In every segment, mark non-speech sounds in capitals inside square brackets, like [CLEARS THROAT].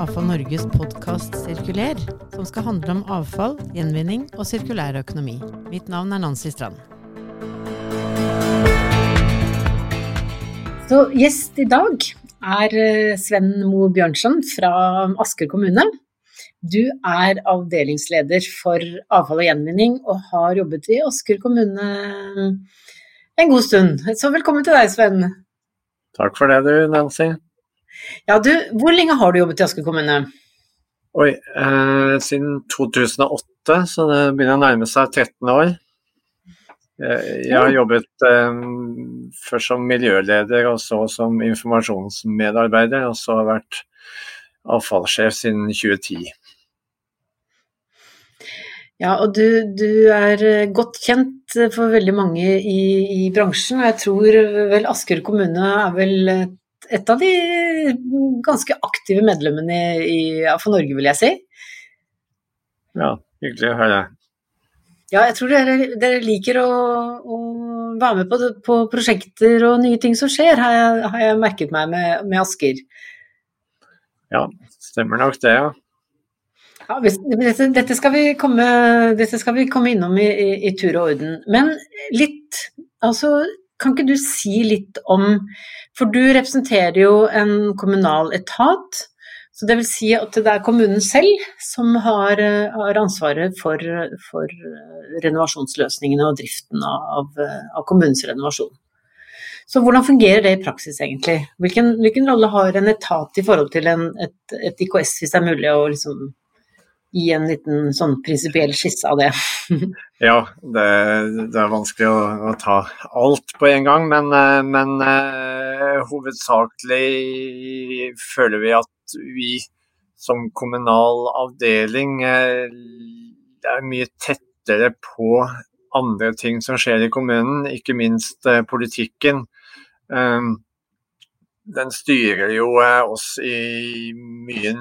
AFA Norges podkast Sirkuler, som skal handle om avfall, gjenvinning og sirkulær økonomi. Mitt navn er Nancy Strand. Så gjest i dag er eh, Sven Mo Bjørnson fra Asker kommune. Du er avdelingsleder for avfall og gjenvinning, og har jobbet i Asker kommune en god stund. Så velkommen til deg, Sven. Takk for det du, Nancy. Ja, du, hvor lenge har du jobbet i Asker kommune? Oi, eh, siden 2008, så det begynner å nærme seg 13 år. Jeg, jeg har jobbet eh, først som miljøleder, og så som informasjonsmedarbeider, og så har jeg vært avfallssjef siden 2010. Ja, og du, du, er godt kjent for veldig mange i, i bransjen. og Jeg tror vel Asker kommune er vel et av de ganske aktive medlemmene i for Norge, vil jeg si. Ja, hyggelig å høre. Ja, jeg tror dere, dere liker å, å, være med på, på, prosjekter og nye ting som skjer, har jeg, har jeg merket meg med, med, Asker. Ja, stemmer nok det, ja. ja dette, dette, skal komme, dette, skal vi komme, innom i, i, i tur og orden. Men litt, altså kan ikke du si litt om For du representerer jo en kommunal etat. Så det vil si at det er kommunen selv som har, har ansvaret for, for, renovasjonsløsningene og driften av, av, kommunens renovasjon. Så hvordan fungerer det i praksis egentlig? Hvilken, hvilken rolle har en etat i forhold til en, et, et, IKS, hvis det er mulig å liksom gi en liten sånn prinsipiell skisse av det. [LAUGHS] ja, det, det, er vanskelig å, å, ta alt på en gang, men, eh, men uh, hovedsakelig føler vi at vi som kommunal avdeling uh, er mye tettere på andre ting som skjer i kommunen, ikke minst uh, politikken. Um, den styrer jo oss i mye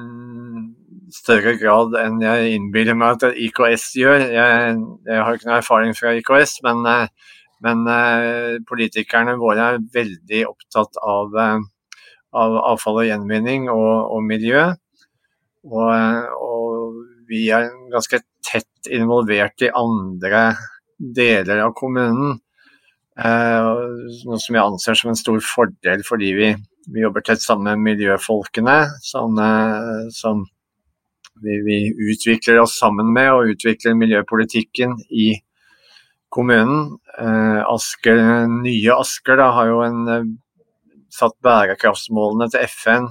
større grad enn jeg innbiller meg at IKS gjør. Jeg, jeg har ikke noe erfaring fra IKS, men, eh, men uh, politikerne våre er veldig opptatt av, uh, av avfall og gjenvinning og, og miljø. Og, og, vi er ganske tett involvert i andre deler av kommunen. Noe som jeg anser som en stor fordel fordi vi, vi jobber tett sammen med miljøfolkene, Sånn, som vi, vi, utvikler oss sammen med og utvikler miljøpolitikken i kommunen. Eh, Asker, nye Asker da, har jo en, eh, satt bærekraftsmålene til FN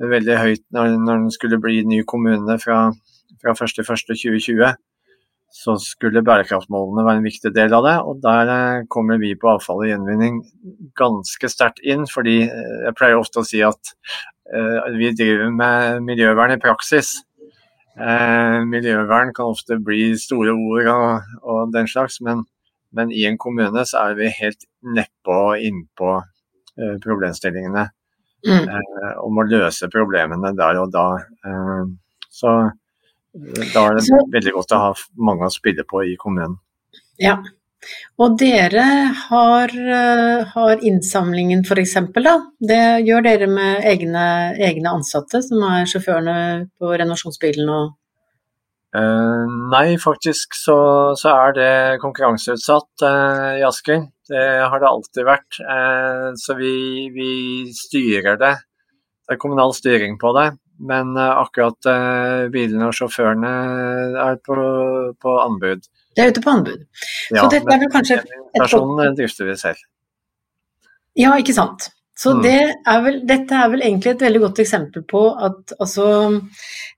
veldig høyt når, når den skulle bli ny kommune fra, fra 1.1.2020. Så skulle bærekraftsmålene være en viktig del av det, og der eh, kommer vi på avfall og gjenvinning ganske sterkt inn. Fordi jeg pleier ofte å si at vi driver med miljøvern i praksis. Eh, miljøvern kan ofte bli store ord og, og den slags, men, men, i en kommune så er vi helt nedpå og innpå eh, problemstillingene. Mm. Eh, om å løse problemene der og da. Eh, så da er det så, veldig godt å ha mange å spille på i kommunen. Ja, og dere har, eh, har innsamlingen f.eks. da. Det gjør dere med egne, egne, ansatte, som er sjåførene på renovasjonsbilen og uh, Nei, faktisk så, så, er det konkurranseutsatt uh, i Asker. Det har det alltid vært. Uh, så vi, vi, styrer det. Det er kommunal styring på det. Men akkurat bilene og sjåførene er på, på anbud. Det er ute på anbud. Ja, så dette er vel kanskje Personen drifter vi selv. Ja, ikke sant. Så mm. det er vel, dette er vel egentlig et veldig godt eksempel på at altså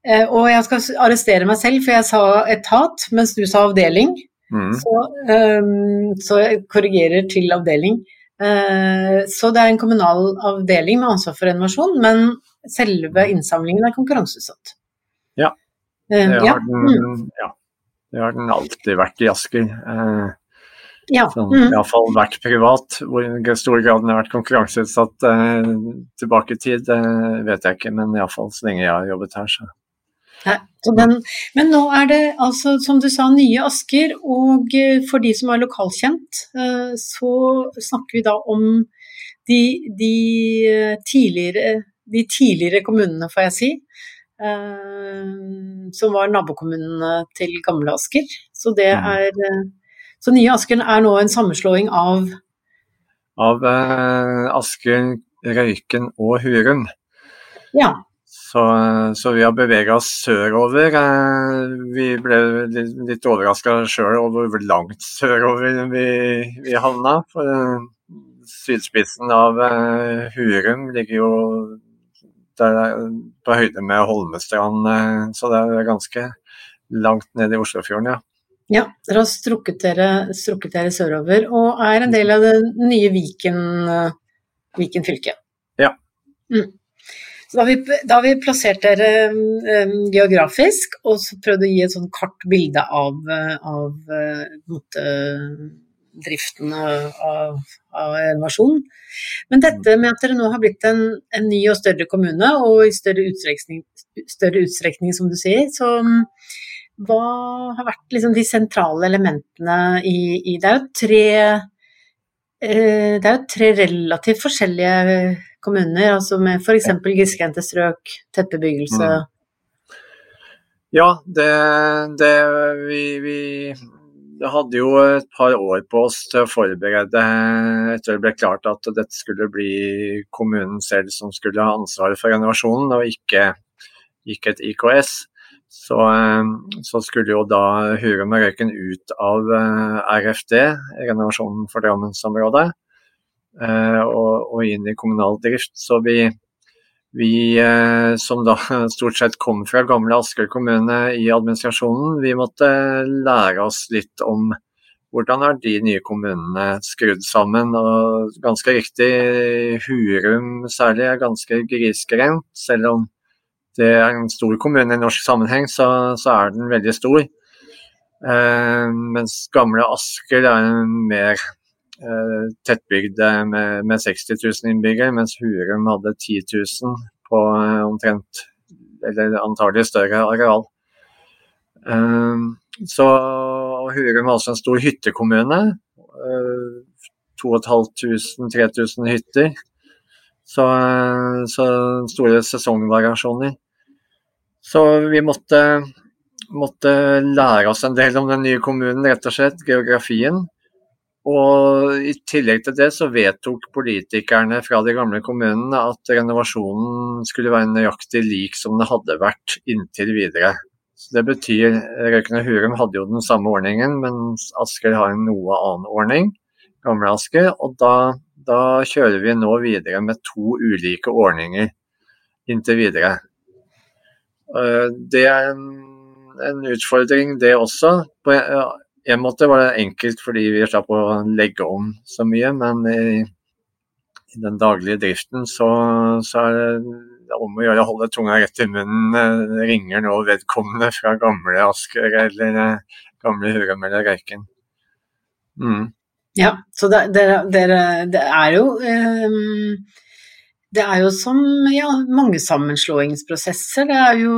eh, Og jeg skal arrestere meg selv, for jeg sa etat, mens du sa avdeling. Mm. Så, um, så, jeg korrigerer til avdeling. Uh, så det er en kommunal avdeling med ansvar for renovasjon, men selve innsamlingen er konkurranseutsatt. Ja. Det har ja. den, mm. ja. Det har den alltid vært i Asker. Eh, ja. Sånn, mm. Iallfall vært privat. Hvor i stor grad den har vært konkurranseutsatt eh, tilbake i tid, eh, vet jeg ikke. Men iallfall så lenge jeg har jobbet her, så. Ja, den, men nå er det altså, som du sa, nye Asker. Og eh, for de som er lokalkjent, eh, så snakker vi da om de, de eh, tidligere de tidligere kommunene, får jeg si. Eh, som var nabokommunene til gamle Asker. Så det Mm. er eh, Så nye Asker er nå en sammenslåing av Av eh, Asker, Røyken og Hurum. Ja. Så, så vi har bevega oss sørover. Eh, Vi ble litt, litt overraska sjøl over hvor langt sørover vi, vi havna. For sydspissen av Hurum ligger jo der, på høyde med Holmestrand, eh, så det er ganske langt ned i Oslofjorden, ja. Ja, dere har strukket dere, strukket dere sørover, og er en del av det nye Viken, eh, Viken fylke. Ja. Mm. Så da har, vi, da har vi plassert dere um, geografisk, og så prøvd å gi et sånn kart bilde av, eh, av eh, måte, driften av, av innovasjon. Men dette med at dere nå har blitt en, en ny og større kommune, og i større utstrekning, større utstrekning som du sier, så mm, hva har vært liksom de sentrale elementene i, i Det er jo tre eh, det er jo tre relativt forskjellige kommuner, altså med f.eks. grisgrendte strøk, tettbebyggelse. Mm. Ja, det, det vi, vi hadde jo et par år på oss til å forberede etter det ble klart at dette skulle bli kommunen selv som skulle ha ansvaret for renovasjonen, og ikke, ikke et IKS. Så, så, skulle jo da Hurum og Røyken ut av RFD, renovasjonen for Drammensområdet, og, og inn i kommunal drift. Så vi, vi som da [LAUGHS] stort sett kom fra gamle Asker kommune i administrasjonen, vi måtte lære oss litt om hvordan er de nye kommunene skrudd sammen. Og ganske riktig, Hurum særlig er ganske grisgrendt, selv om det er en stor kommune i norsk sammenheng, så, så er den veldig stor. Eh, mens gamle Asker er mer eh, tettbygd med, med, 60 000 innbyggere, mens Hurum hadde 10 000 på eh, omtrent, eller antagelig større areal. Eh, så Hurum er også en stor hyttekommune. 2500-3000 hytter. Så, så, store sesongvariasjoner. Så vi måtte, måtte, lære oss en del om den nye kommunen, rett og slett. Geografien. Og i tillegg til det så vedtok politikerne fra de gamle kommunene at renovasjonen skulle være nøyaktig lik som det hadde vært inntil videre. Så det betyr Røyken og Hurum hadde jo den samme ordningen, mens Asker har en noe annen ordning. Gamle Asker. Og da da kjører vi nå videre med to ulike ordninger inntil videre. Det er en, en utfordring, det også. På en måte var det enkelt fordi vi slapp å legge om så mye, men i, i den daglige driften så, så er det om å gjøre å holde tunga rett i munnen. Ringer nå vedkommende fra gamle Asker eller gamle Hurum eller Røyken. Mm. Ja, så det, det, det, det er jo um, Det er jo som ja, mange sammenslåingsprosesser. Det er jo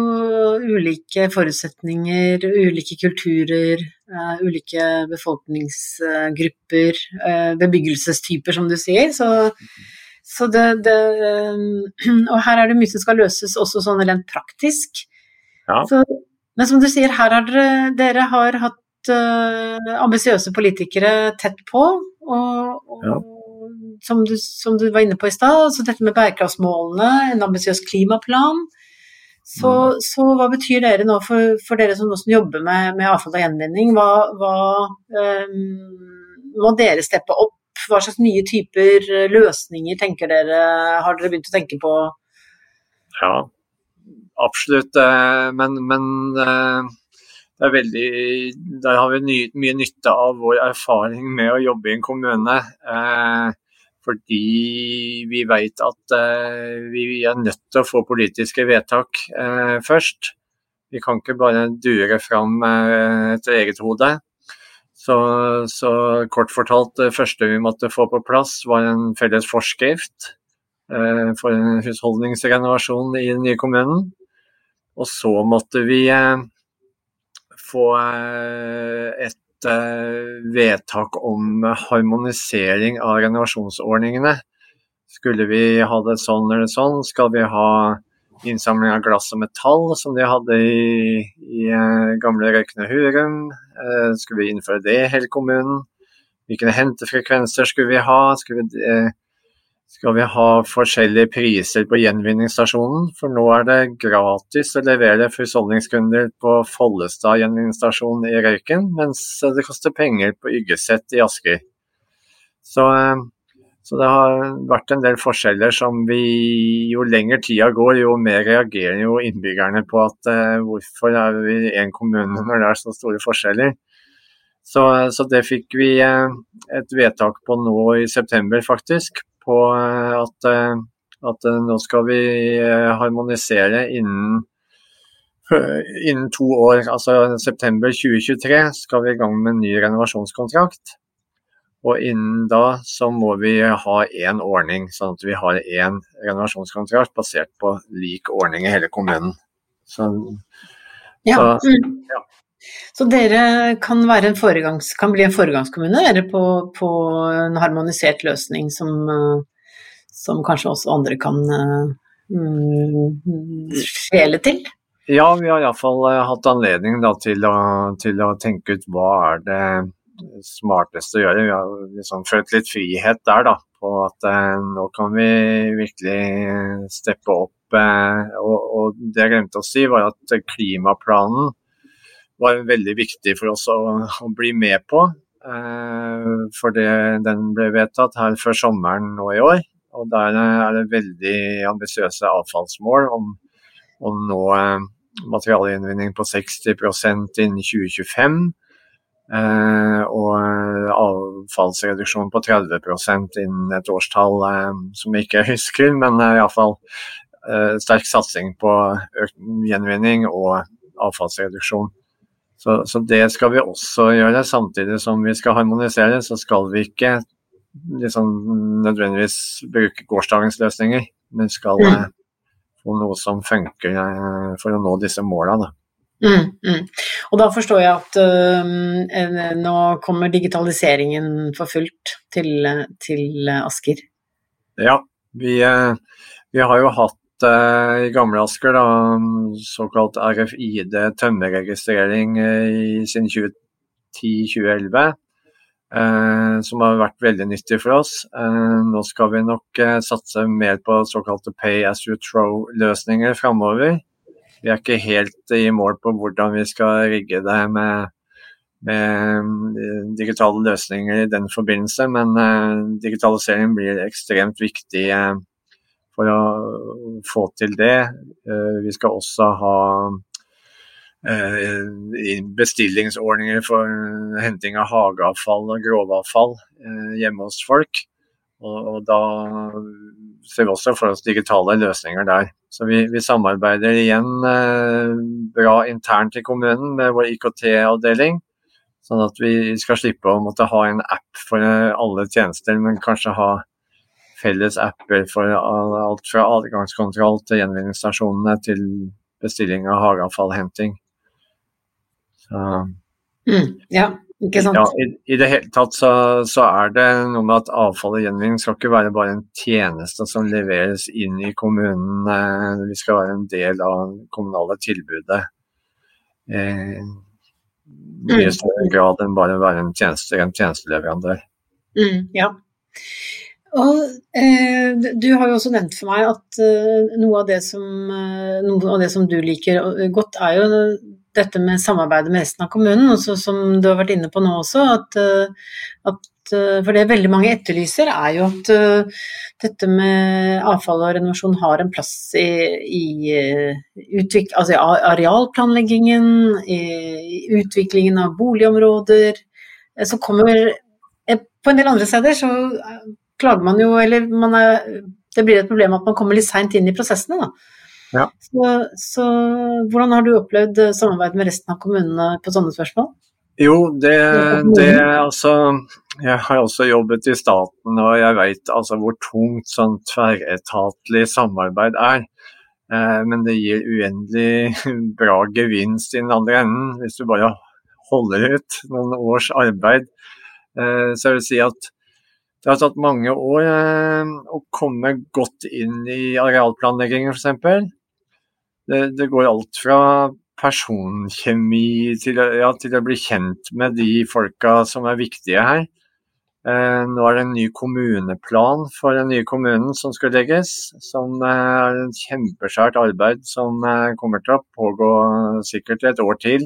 ulike forutsetninger, ulike kulturer, uh, ulike befolkningsgrupper, uh, bebyggelsestyper, som du sier. Så, så det, um, [CLEARS THROAT] Og her er det mye som skal løses også sånn rent praktisk. Ja. Så, men som du sier, her har dere, dere har hatt uh, ambisiøse politikere tett på. Og, og ja. Som, du, som, du, var inne på i stad, altså dette med bærekraftsmålene, en ambisiøs klimaplan. Så, mm. så, hva betyr dere nå for, for dere som, som jobber med, med, avfall og gjenvinning? Hva, hva um, må dere steppe opp? Hva slags nye typer løsninger tenker dere, har dere begynt å tenke på? Ja, absolutt. Men, men det er veldig, der har vi mye nytte av vår erfaring med å jobbe i en kommune. Eh, fordi vi vet at eh, vi er nødt til å få politiske vedtak eh, først. Vi kan ikke bare dure fram etter eget hode. Så, så, kort fortalt, det første vi måtte få på plass, var en felles forskrift for en husholdningsrenovasjon i den nye kommunen. Og så måtte vi få et vedtak om harmonisering av renovasjonsordningene Skulle vi ha det sånn eller sånn? Skal vi ha innsamling av glass og metall, som de hadde i, i uh, gamle Røykne Hurum? Uh, skulle vi innføre det i hele kommunen? Hvilke hentefrekvenser skulle vi ha? Skulle vi, skal vi ha forskjellige priser på gjenvinningsstasjonen? For nå er det gratis å levere husholdningskunder på Follestad gjenvinningsstasjon i Røyken, mens det koster penger på Yggeset i Asker. Så så det har vært en del forskjeller som vi Jo lenger tida går, jo mer reagerer jo innbyggerne på at uh, hvorfor er vi én kommune når det er så store forskjeller. Så, så det fikk vi uh, et vedtak på nå i september, faktisk. På uh, at, at nå skal vi harmonisere innen Innen to år, altså september 2023, skal vi i gang med en ny renovasjonskontrakt. Og innen da så må vi ha én ordning, sånn at vi har én renovasjonskontrakt basert på lik ordning i hele kommunen. Så, ja. Så, mm. ja. Så dere kan, kan, bli en foregangskommune dere på, på, en harmonisert løsning som, som kanskje også andre kan um, skjele til? Ja, vi har iallfall eh, hatt anledning da, til, å, til å tenke ut hva er det smarteste å gjøre. Vi har liksom følt litt frihet der, da. På at eh, nå kan vi virkelig steppe opp. Eh, og, og, det jeg glemte å si, var at klimaplanen var veldig viktig for oss å, å bli med på. Eh, for det, den ble vedtatt her før sommeren nå i år. Og der er det veldig ambisiøse avfallsmål om å nå eh, materialgjenvinning på 60% innen 2025. Eh, og eh, avfallsreduksjon på 30 innen et årstall eh, som jeg ikke husker, men eh, iallfall uh, sterk satsing på økt gjenvinning og avfallsreduksjon. Så, så, det skal vi også gjøre. Samtidig som vi skal harmonisere, så skal vi ikke liksom, nødvendigvis bruke gårsdagens løsninger, men skal mm. få noe som funker for å nå disse måla. Mm, mm. Og da forstår jeg at uh, nå kommer digitaliseringen for fullt til, til Asker? Ja, vi, vi, har jo hatt uh, i gamle Asker da, såkalt RFID tømmerregistrering i sin 2010-2011. som har vært veldig nyttig for oss. nå skal vi nok satse mer på såkalte pay as you throw-løsninger framover. Vi er ikke helt i mål på hvordan vi skal rigge det med, med digitale løsninger i den forbindelse, men digitalisering blir ekstremt viktig for å få til det. Uh, vi skal også ha bestillingsordninger for henting av hageavfall og grovavfall hjemme hos folk. Og, da ser vi også for oss digitale løsninger der. Så vi, vi samarbeider igjen eh, bra internt i kommunen med vår IKT-avdeling. Sånn at vi skal slippe å måtte ha en app for alle tjenester, men kanskje ha felles apper for alt fra adgangskontroll til gjenvinningsstasjonene til bestilling av hageavfallhenting. Mm, ja, ikke sant? Ja, i, i, det hele tatt så, så, er det noe med at avfall og gjenvinning skal ikke være bare en tjeneste som leveres inn i kommunen. Eh, vi skal være en del av det kommunale tilbudet. Eh, mye mm. større grad enn bare å være en, tjeneste, en tjenesteleverandør. Mm, ja. Og eh, Du har jo også nevnt for meg at eh, noe, av som, eh, noe, av det som, du liker godt, er jo dette med samarbeidet med resten av kommunen, også, som du har vært inne på nå også. At, eh, at, eh, for det veldig mange etterlyser, er jo at uh, dette med avfall og renovasjon har en plass i, i, utvik, altså i arealplanleggingen, i, i utviklingen av boligområder. Så kommer På en del andre steder så klager man jo, eller man er, det blir et problem at man kommer litt seint inn i prosessene. da. Ja. Så, så, hvordan har du opplevd samarbeid med resten av kommunene på sånne spørsmål? Jo, det, det altså Jeg har også jobbet i staten, og jeg vet altså hvor tungt sånn tverretatlig samarbeid er. Eh, men det gir uendelig [LAUGHS] bra gevinst i den andre enden, hvis du bare holder ut noen års arbeid. Eh, så jeg vil si at Det har tatt mange år eh, å komme godt inn i arealplanleggingen f.eks. Det, det går alt fra personkjemi til, ja, til, å bli kjent med de folka som er viktige her. Eh, nå er det en ny kommuneplan for den nye kommunen som skal legges. Som eh, er et kjempeskjært arbeid som eh, kommer til å pågå sikkert et år til.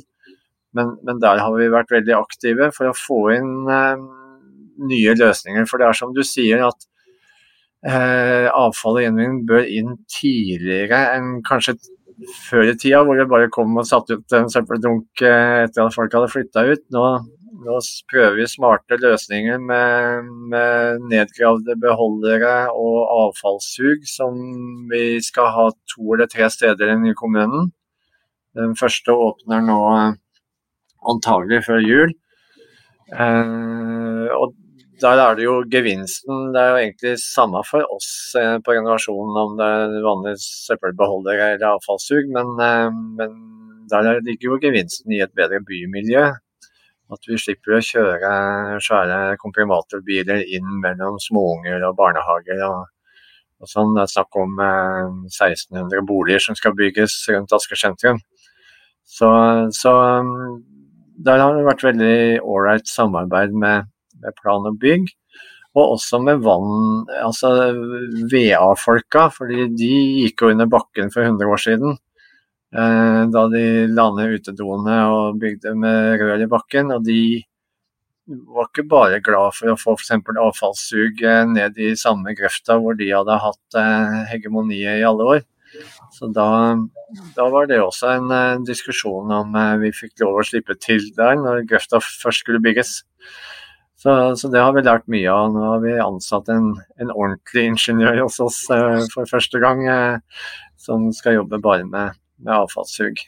Men, men, der har vi vært veldig aktive for å få inn eh, nye løsninger. For det er som du sier at eh, avfall og gjenvinning bør inn tidligere enn kanskje før i tida, hvor det bare kom og satte ut en søppeldunk eh, etter at folk hadde flytta ut. Nå, nå, prøver vi smarte løsninger med, med, nedgravde beholdere og avfallssug, som vi skal ha to eller tre steder i kommunen. Den første åpner nå antagelig før jul. Eh, og der er det jo gevinsten Det er jo egentlig samme for oss eh, på generasjonen om det er vanlige søppelbeholder eller avfallssug, men, eh, men, der ligger jo gevinsten i et bedre bymiljø. At vi slipper å kjøre svære komprimatorbiler inn mellom småunger og barnehager. og, og sånn. Det er snakk om 1600 boliger som skal bygges rundt Asker sentrum. Så, så der har det vært veldig ålreit samarbeid med, med, plan og bygg. Og også med vann, altså VA-folka, fordi de gikk jo under bakken for 100 år siden. Eh, da de la ned utedoene og bygde med rør i bakken. Og de var ikke bare glad for å få f.eks. avfallssug ned i samme grøfta hvor de hadde hatt eh, hegemoniet i alle år. Så da, da, var det også en uh, diskusjon om uh, vi fikk lov å slippe til der når grøfta først skulle bygges. Så, så, det har vi lært mye av. Nå har vi ansatt en, en ordentlig ingeniør hos oss eh, for første gang, som skal jobbe bare med, med avfallssug.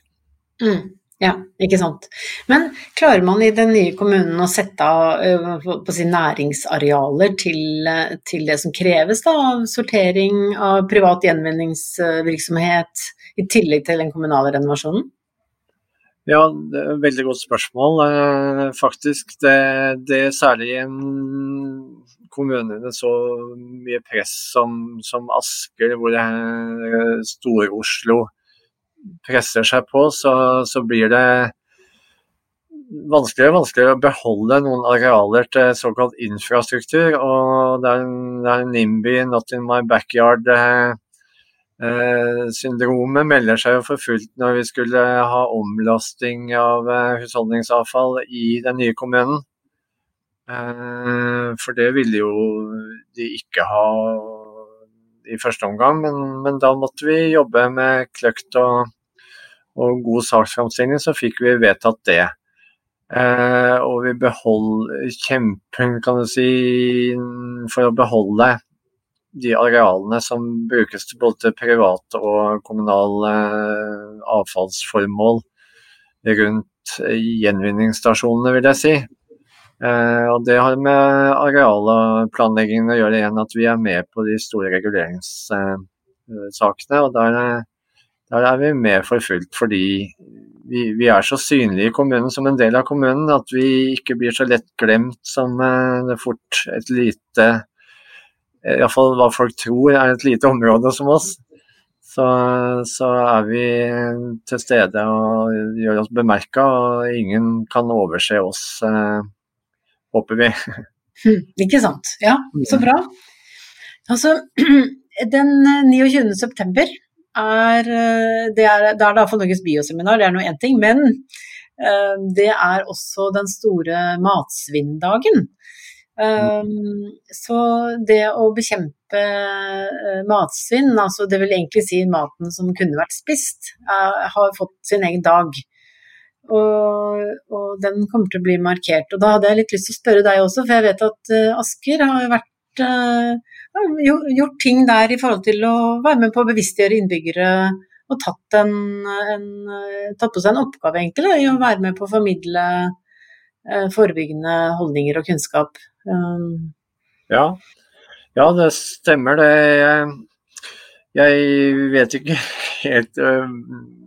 Mm. Ja, ikke sant. Men klarer man i den nye kommunen å sette av på sine næringsarealer til, uh, til, det som kreves da, av sortering, av privat gjenvinningsvirksomhet, i tillegg til den kommunale renovasjonen? Ja, det er et veldig godt spørsmål. Uh, faktisk, det, det er særlig i en kommune med så mye press som, som Asker, hvor er Stor-Oslo presser seg på, så, så blir det vanskeligere og vanskeligere å beholde noen arealer til såkalt infrastruktur. og Det er, det er NIMBY, not in my backyard. Eh, eh, syndromet melder seg jo for fullt når vi skulle ha omlasting av eh, husholdningsavfall i den nye kommunen. Eh, for det ville jo de ikke ha i første omgang, men, men da måtte vi jobbe med kløkt og, og god saksframstilling, så fikk vi vedtatt det. Eh, og vi beholder kjempen, kan du si, for å beholde de arealene som brukes til både privat og kommunal eh, avfallsformål rundt gjenvinningsstasjonene, vil jeg si. Eh, og Det har med areal og planleggingen å gjøre igjen, at vi er med på de store reguleringssakene. og der, der er vi med for fullt, fordi vi, vi, er så synlige i kommunen som en del av kommunen at vi ikke blir så lett glemt som eh, det fort et lite Iallfall hva folk tror er et lite område som oss. Så, så, er vi til stede og gjør oss bemerka, og ingen kan overse oss eh, håper vi. Hm, ikke sant. Ja, så mm. bra. Altså, [CLEARS THROAT] den 29. Eh, september er eh, det er, det er for Norges bioseminar, det er nå én ting. Men det er også den store matsvinndagen. Um, så det å bekjempe uh, matsvinn, altså det vil egentlig si maten som kunne vært spist, uh, har fått sin egen dag. Og, og, den kommer til å bli markert. Og da hadde jeg litt lyst til å spørre deg også, for jeg vet at uh, Asker har vært, uh, gjort ting der i forhold til å være med på å bevisstgjøre innbyggere og tatt, en, en, tatt på seg en oppgave egentlig i å være med på å formidle forebyggende holdninger og kunnskap. Um, ja. ja, det stemmer det. Jeg, jeg vet ikke [LAUGHS] helt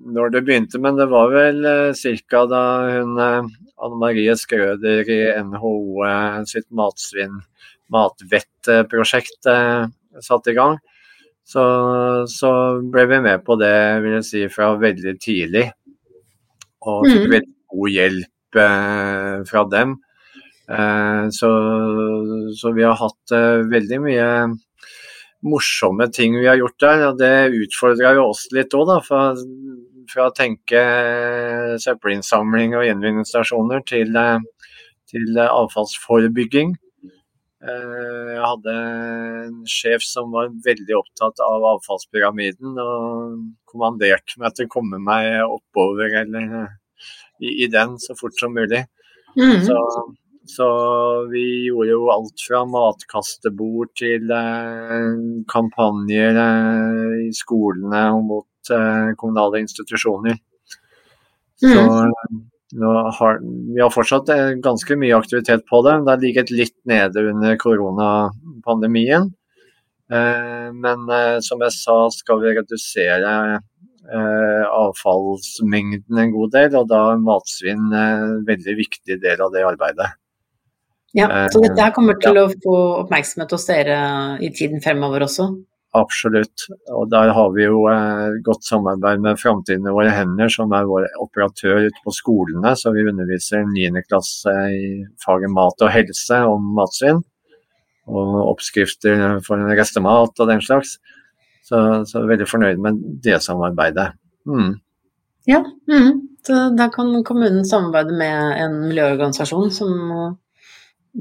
når det begynte, men det var vel eh, ca. da hun eh, Anne Marie Skrøder i NHO eh, sitt matsvinn matvettprosjekt satt i gang, så, så, ble vi med på det vil jeg si, fra veldig tidlig. Og fikk mm. veldig god hjelp fra dem. Så, så, vi har hatt veldig mye morsomme ting vi har gjort der. og Det utfordra jo oss litt òg, fra, fra, å tenke søppelinnsamling og gjenvinningsstasjoner til, til avfallsforebygging. Eh, jeg hadde en sjef som var veldig opptatt av avfallspyramiden, og kommanderte meg til å komme meg oppover eller i, i den så fort som mulig. Mm. Så så vi gjorde jo alt fra matkastebord til eh, kampanjer eh, i skolene og mot eh, kommunale institusjoner. Så mm. har, vi har fortsatt ganske mye aktivitet på det. Det har ligget litt nede under koronapandemien. Eh, men som jeg sa, skal vi redusere avfallsmengden en god del, og da er matsvinn en veldig viktig del av det arbeidet. Ja, Så dette her kommer til ja. å få oppmerksomhet hos dere i tiden fremover også? Absolutt. Og der har vi jo eh, godt samarbeid med Framtiden i våre hender, som er vår operatør ute på skolene. Så vi underviser 9. klasse i faget mat og helse om matsvinn. Og oppskrifter for restemat og den slags. Så, så veldig fornøyd med det samarbeidet. Mm. Ja, mm. så da kan kommunen samarbeide med en miljøorganisasjon som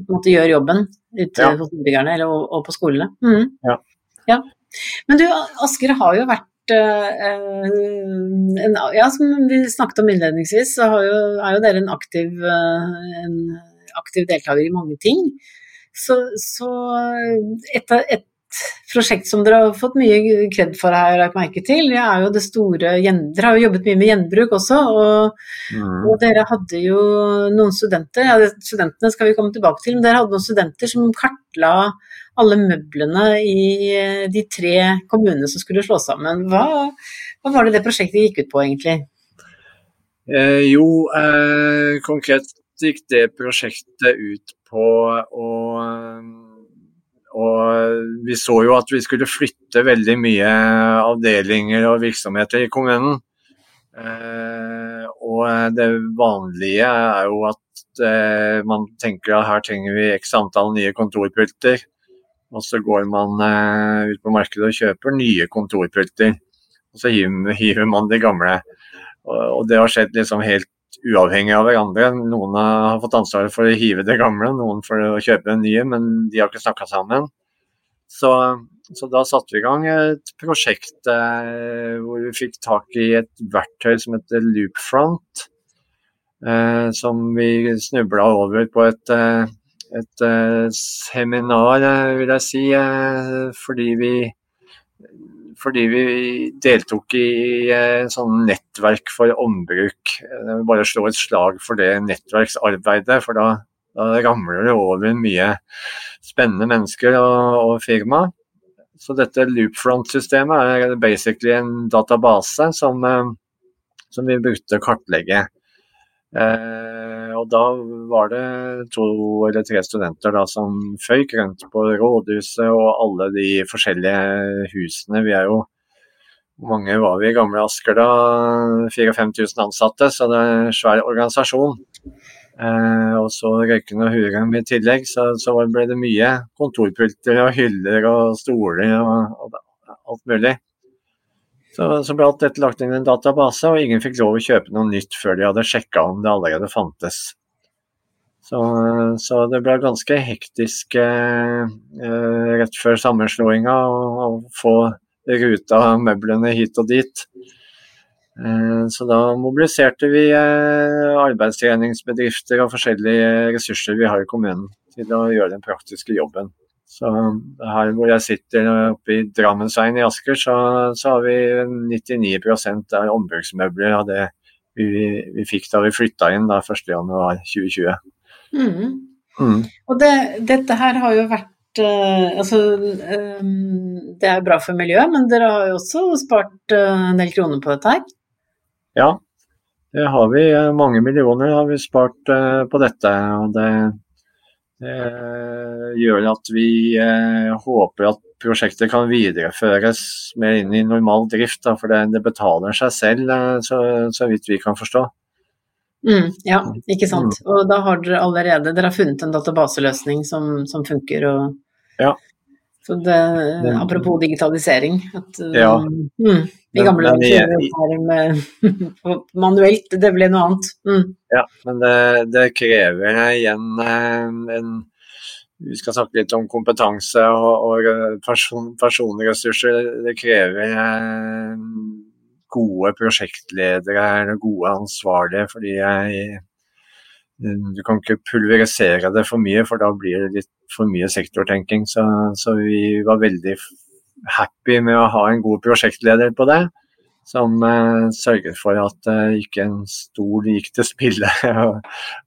måte gjør jobben ute ja. hos innbyggerne og, og, på skolene. Mm. Ja. ja. Men du, Asker har jo vært uh, en, Ja, som vi snakket om innledningsvis, så jo, er jo dere en aktiv, uh, en aktiv deltaker i mange ting. Så, så et, et, prosjekt som dere har fått mye kred for, her, har jeg lagt merke til. Det er jo det store Dere har jo jobbet mye med gjenbruk også, og, mm. og, dere hadde jo noen studenter ja, Studentene skal vi komme tilbake til, men dere hadde noen studenter som kartla alle møblene i eh, de tre kommunene som skulle slås sammen. Hva, hva var det det prosjektet gikk ut på, egentlig? Eh, jo, eh, konkret gikk det prosjektet ut på å og vi så jo at vi skulle flytte veldig mye avdelinger og virksomheter i kommunen. Eh, og det vanlige er jo at eh, man tenker at her trenger vi x antall nye kontorpulter. Og så går man eh, ut på markedet og kjøper nye kontorpulter. Og så hiver, hiver man de gamle. Og, og det har skjedd liksom helt uavhengig av hverandre. Noen har fått ansvaret for å hive det gamle, noen for å kjøpe det nye, men de har ikke snakka sammen. Så, så, da satte vi i gang et prosjekt eh, hvor vi fikk tak i et verktøy som heter Loopfront. Eh, som vi snubla over på et, eh, et, et eh, seminar, eh, vil jeg si, fordi vi fordi vi deltok i en sånn nettverk for ombruk. Jeg vil bare slå et slag for det nettverksarbeidet, for da, da ramler det over mye spennende mennesker og, og firma. Så dette loopfront-systemet er basically en database som, eh, som vi brukte å kartlegge. Eh, og da var det to eller tre studenter da, som føyk rundt på rådhuset og alle de forskjellige husene. Vi er jo hvor mange var vi i gamle Asker da? 4000-5000 ansatte, så det er en svær organisasjon. Eh, og så røykende og hurem i tillegg, så, så, ble det mye kontorpulter og hyller og stoler og, og alt mulig. Så, så, ble alt dette lagt inn i en database, og ingen fikk lov å kjøpe noe nytt før de hadde sjekka om det allerede fantes. Så, så det ble ganske hektisk eh, eh rett før sammenslåinga å få ruta møblene hit og dit. Eh, så da mobiliserte vi eh, arbeidstreningsbedrifter og forskjellige ressurser vi har i kommunen til å gjøre den praktiske jobben. Så her hvor jeg sitter oppe i Drammensveien i Asker, så, så har vi 99% av ombruksmøbler av det vi, vi, fikk da vi flytta inn da 1.1.2020. Mm. Mm. Og det, dette her har jo vært Uh, altså, um, det er bra for miljøet, men dere har jo også spart uh, en del kroner på dette her? Ja, det har vi. Mange millioner har vi spart uh, på dette. og Det gjør at vi håper at prosjektet kan videreføres mer inn i normal drift, da, for det, det, betaler seg selv, så, så vidt vi kan forstå. Mm, ja, ikke sant. Mm. Og da har dere allerede dere har funnet en databaseløsning som, som funker. Og, ja. Så det, apropos digitalisering at, ja. mm, I gamle dager med [LAUGHS] manuelt, det ble noe annet. Mm. Ja, men det, det krever igjen eh, en vi skal snakke litt om kompetanse og, og person, personressurser. Det krever eh, gode prosjektledere eller gode ansvarlige, fordi jeg, du kan ikke pulverisere det for mye, for da blir det litt for mye sektortenking. Så, så vi var veldig happy med å ha en god prosjektleder på det. Som uh, sørget for at uh, ikke en stol gikk til spille [LAUGHS] og,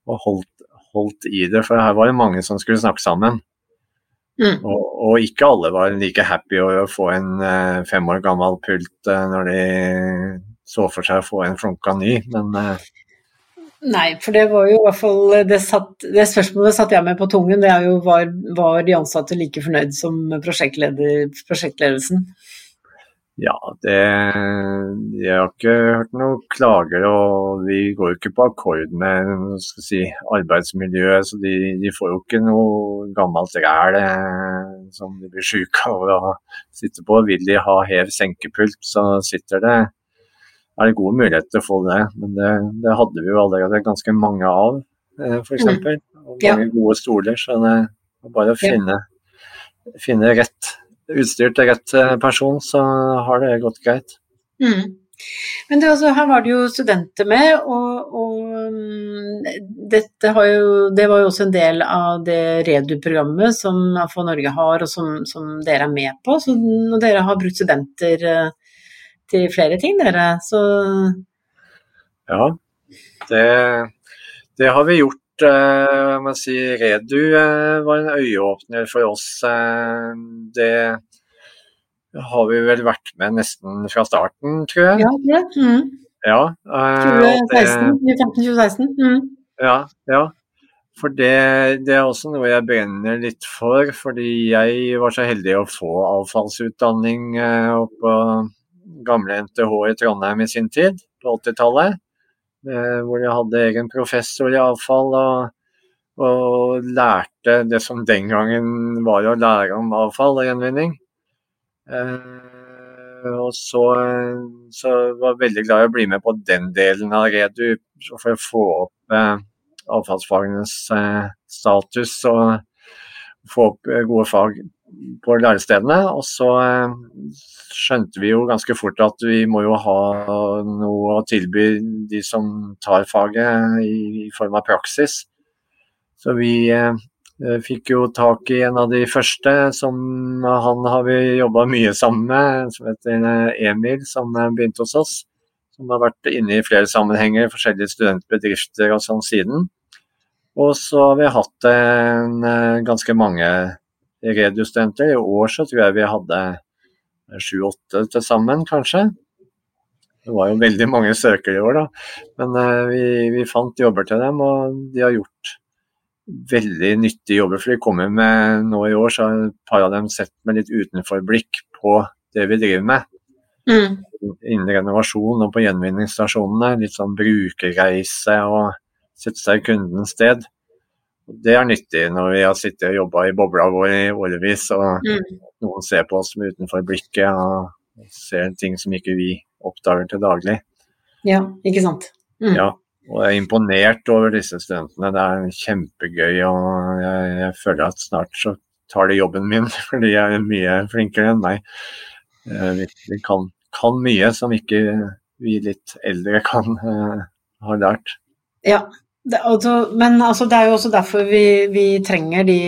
og holdt, holdt, i det. For her var det mange som skulle snakke sammen. Mm. Og, og, ikke alle var like happy over å få en uh, fem år gammel pult når de så for seg å få en flunka ny, men Nei, for det var jo i hvert fall det, satt, det spørsmålet satt jeg med på tungen. Det er jo var, var de ansatte like fornøyd som prosjektledelsen? Ja, det Jeg har ikke hørt noen klager, og vi går jo ikke på akkord med si, arbeidsmiljøet. Så de, de, får jo ikke noe gammelt ræl eh, som de blir syke av å sitte på. Vil de ha hev-senkepult, så sitter det er det gode muligheter til å få det. Men det, det hadde vi jo allerede ganske mange av, eh, f.eks. Mm. Og mange gode stoler. Så det er bare å finne, finne rett utstyr til rett eh, person, så har det gått greit. Mm. Men det, altså, her var det jo studenter med, og, og mm, dette jo, det var jo også en del av det Redu-programmet som AFO Norge har, og som, som, dere er med på. Så når dere har brukt studenter eh, til flere ting, dere, så Ja, det, det har vi gjort må si, Redu uh, var en øyeåpner for oss. Uh, det har vi vel vært med nesten fra starten, tror jeg. Ja, det. Mm. Ja, 2015-2016. Mm. Ja, ja. For det, det, er også noe jeg brenner litt for, fordi jeg var så heldig å få avfallsutdanning oppå på gamle NTH i Trondheim i sin tid, på 80-tallet. Eh, hvor jeg hadde egen professor i avfall og, og, lærte det som den gangen var å lære om avfall og gjenvinning. Eh, og så, så var jeg veldig glad i å bli med på den delen av Redu for å få opp eh, avfallsfagenes status og få opp gode fag på lærestedene. Og så eh, skjønte vi jo ganske fort at vi må jo ha noe å tilby de som tar faget i, form av praksis. Så vi eh, fikk jo tak i en av de første som han har vi jobba mye sammen med, som heter eh, Emil, som begynte hos oss. Som har vært inne i flere sammenhenger, forskjellige studentbedrifter og sånn siden. Og så har vi hatt en, ganske mange Redu-studenter. I år så tror jeg vi hadde sju-åtte til sammen, kanskje. Det var jo veldig mange søkere i år, da. Men uh, vi, vi, fant jobber til dem, og de har gjort veldig nyttige jobber. For de kommer med nå i år, så har et par av dem sett med litt utenforblikk på det vi driver med. Mm. Innen renovasjon og på gjenvinningsstasjonene. Litt sånn brukerreise og sette seg i kundens sted. Det er nyttig når vi har sittet og jobba i bobla vår i årevis, og mm. noen ser på oss med utenfor blikket og ser ting som ikke vi oppdager til daglig. Ja, ikke sant. Mm. Ja, og jeg er imponert over disse studentene. Det er kjempegøy, og jeg, jeg, føler at snart så tar de jobben min, [LAUGHS] for de er mye flinkere enn meg. Eh, vi, vi kan, kan, mye som ikke vi litt eldre kan uh, ha lært. Ja, det, altså, men altså, det er jo også derfor vi, vi trenger de,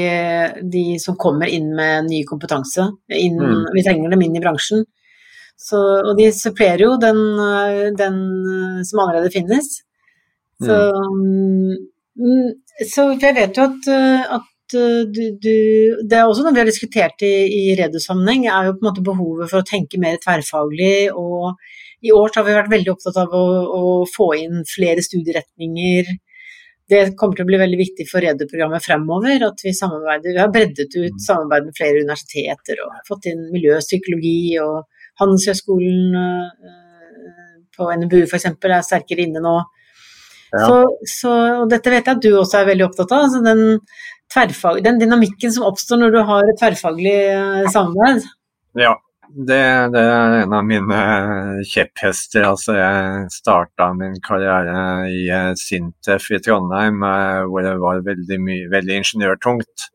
de, som kommer inn med ny kompetanse. Inn, mm. Vi trenger dem inn i bransjen. Så, og de supplerer jo den, den, som allerede finnes. Så, mm. mm så jeg vet jo at, at du, du, Det er også noe vi har diskutert i, i Redu-sammenheng, er jo på en måte behovet for å tenke mer tverrfaglig. og i år har vi vært veldig opptatt av å, å få inn flere studieretninger det kommer til å bli veldig viktig for Redu-programmet fremover. At vi samarbeider. Vi har breddet ut samarbeid med flere universiteter og fått inn miljøpsykologi og Handelshøyskolen eh, på NBU f.eks. er sterkere inne nå. Ja. Så, så, og dette vet jeg at du også er veldig opptatt av. Altså den, den, dynamikken som oppstår når du har et tverrfaglig eh, samarbeid. Ja, det, det, er en av mine kjepphester. Altså, jeg starta min karriere i eh, Sintef i Trondheim, eh, hvor det var veldig, veldig ingeniørtungt.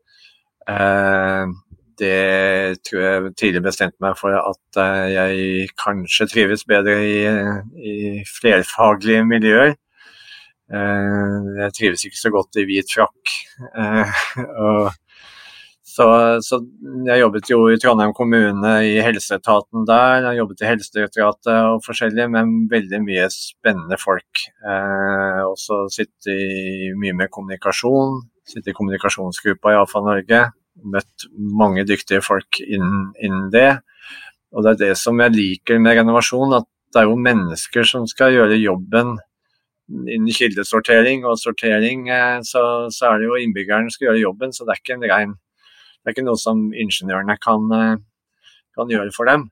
Eh, det tror jeg tidlig bestemte meg for at jeg kanskje trives bedre i, i flerfaglige miljøer. Jeg trives ikke så godt i hvit frakk. og så, så, jeg jobbet jo i Trondheim kommune, i helseetaten der. Jeg jobbet i Helsedirektoratet og forskjellig, med veldig mye spennende folk. Eh, også sitte mye med kommunikasjon. Sitte i kommunikasjonsgruppa i AFA Norge. Møtt mange dyktige folk innen, innen, det. Og det er det som jeg liker med renovasjon, at det er jo mennesker som skal gjøre jobben innen kildesortering og sortering, eh, så, så, er det jo innbyggeren som skal gjøre jobben, så det er ikke en rein det er ikke noe som ingeniørene kan, eh, kan gjøre for dem.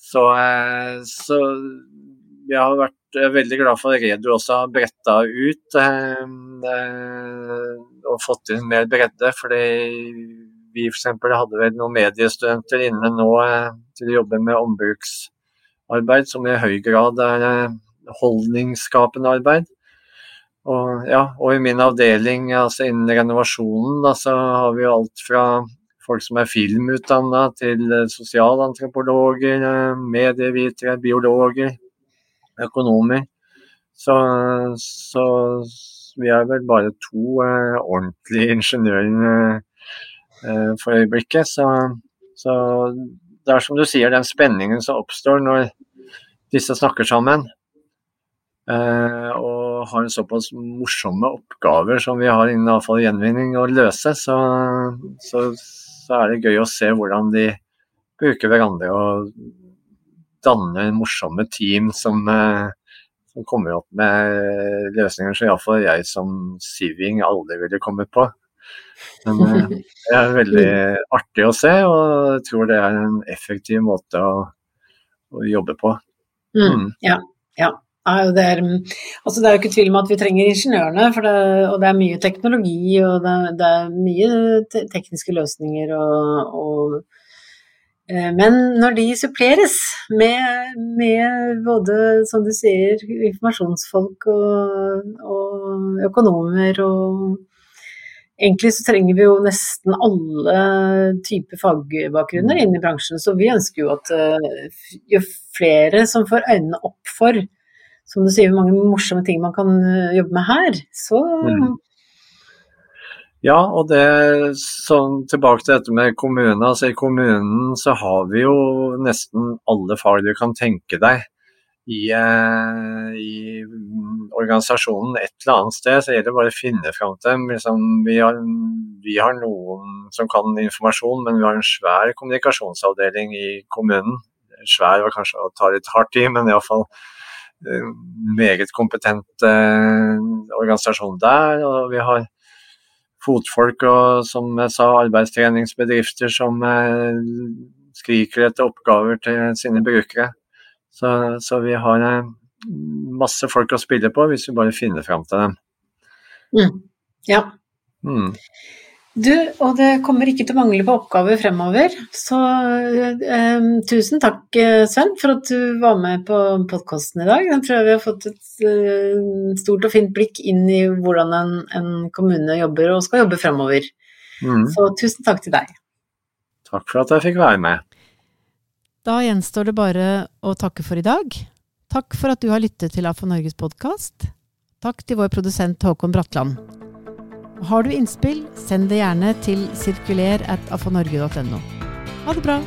Så, eh, så jeg har vært veldig glad for at Redu også har bretta ut eh, og fått inn mer bredde. fordi vi f.eks. hadde vel noen mediestudenter inne nå til å jobbe med ombruksarbeid, som i høy grad er holdningsskapende arbeid. Og, ja, og i min avdeling, altså innen renovasjonen, da, så har vi alt fra folk som er filmutdanna, til eh, sosialantropologer, eh, medievitere, biologer, økonomer. Så, så, vi er vel bare to eh, ordentlige ingeniører eh, for øyeblikket. Så, så, det er som du sier, den spenningen som oppstår når disse snakker sammen. Eh, og har en såpass morsomme oppgaver som vi har innen avfall og gjenvinning å løse, så, så, så, er det gøy å se hvordan de bruker hverandre og danner morsomme team som, eh, som kommer opp med løsninger som iallfall jeg som siving aldri ville kommet på. Men eh, det er veldig artig å se, og jeg tror det er en effektiv måte å, å jobbe på. Mm. Mm. Ja, ja. Det er, altså det er jo ikke tvil om at vi trenger ingeniørene, det, og det er mye teknologi og det, det er mye tekniske løsninger. Og, og, eh, men når de suppleres med, med, både, som du sier, informasjonsfolk og, og økonomer og Egentlig så trenger vi jo nesten alle typer fagbakgrunner inn i bransjen, så vi ønsker jo at eh, jo flere som får øynene opp for som du sier, mange morsomme ting man kan eh, jobbe med her. Så mm. Ja, og det sånn, tilbake til dette med kommunen. Altså I kommunen så har vi jo nesten alle fag du kan tenke deg. I, eh, i organisasjonen et eller annet sted, så gjelder det bare å finne fram til dem. Liksom, vi, har, vi, har, noen som kan informasjon, men vi har en svær kommunikasjonsavdeling i kommunen. Svær var kanskje å ta litt hardt i, men iallfall Eh, meget kompetent eh, organisasjon der. Og vi har fotfolk og som jeg sa, arbeidstreningsbedrifter som eh, skriker etter oppgaver til sine brukere. Så, så, vi har masse folk å spille på hvis vi bare finner fram til dem. Mm. Ja. Mm. Du, og det kommer ikke til å mangle på oppgaver fremover. Så eh, tusen takk, eh, Sven, for at du var med på podkasten i dag. Jeg tror vi har fått et eh, stort og fint blikk inn i hvordan en, en kommune jobber og skal jobbe fremover. Mm. Så tusen takk til deg. Takk for at jeg fikk være med. Da gjenstår det bare å takke for i dag. Takk for at du har lyttet til AFO Norges podkast. Takk til vår produsent Håkon Bratland. Har du innspill, send det gjerne til sirkuler at afanorge.no. Ha det bra!